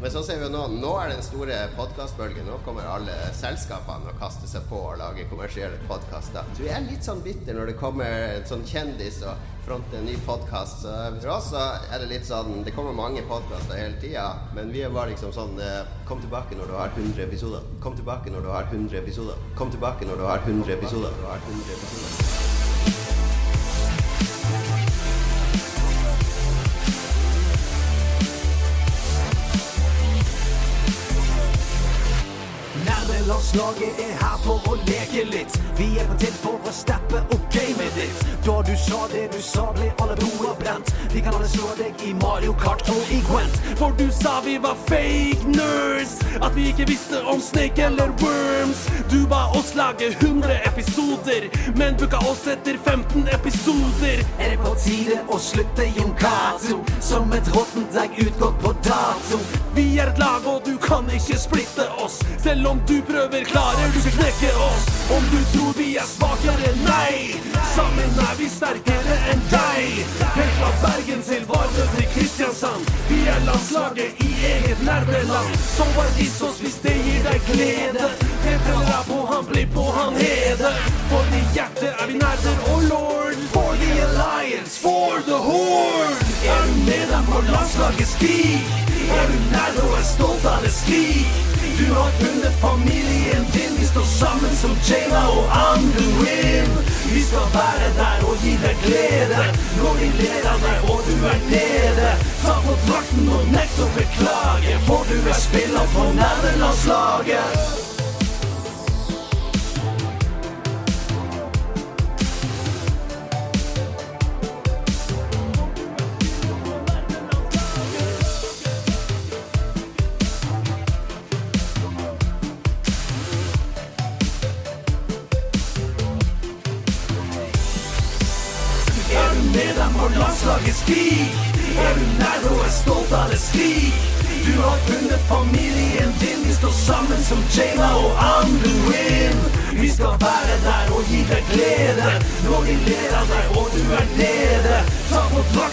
Men så ser vi jo nå Nå er den store podkastbølgen. Nå kommer alle selskapene og kaster seg på og lager kommersielle podkaster. Så vi er litt sånn bitter når det kommer en sånn kjendis og fronter en ny podkast. For oss så er det litt sånn Det kommer mange podkaster hele tida, men vi er bare liksom sånn eh, Kom tilbake når du har 100 episoder. Kom tilbake når du har 100 episoder. Kom tilbake når du har 100 episoder. Du har 100 episoder. Nerdelandslaget er her for å leke litt. Vi er på til for å steppe opp gamet ditt. Da du sa det du sa, ble alle broer brent. Vi kan alle slå deg i Mario Kart og i Gwent. For du sa vi var fake nerds, at vi ikke visste om Snake eller Worms. Du ba oss lage 100 episoder, men booka oss etter 15 episoder. Er det på tide å slutte, Jon Cato? Som et råttent utgått på dato. Vi er et lag, og du kan ikke splitte oss. Selv om du prøver, klarer du ikke knekke oss. Om du tror vi er svakere, nei. Sammen er vi sterkere enn deg. Landslaget i eget nerveland. Som Bardisos, hvis det gir deg glede. Det teller på han, blir på han hede. For i hjertet er vi nerder og lord. For the alliance, for the horde. Er du med dem på landslaget, skrik. Er du nerd og er stolt av det, skrik. Du har funnet familien din, vi står sammen som Jana og Anduin. Vi skal være der og gi deg glede når de ler av deg og du er nede. Spiller på nerdelandslaget. Er landslaget, skrik. Er du nær og er stolt av det, skrik. Du har familien din, vi står sammen som Jayla og Anduin. Vi skal være der og gi deg glede når de ler av deg og du er nede. Ta på drakten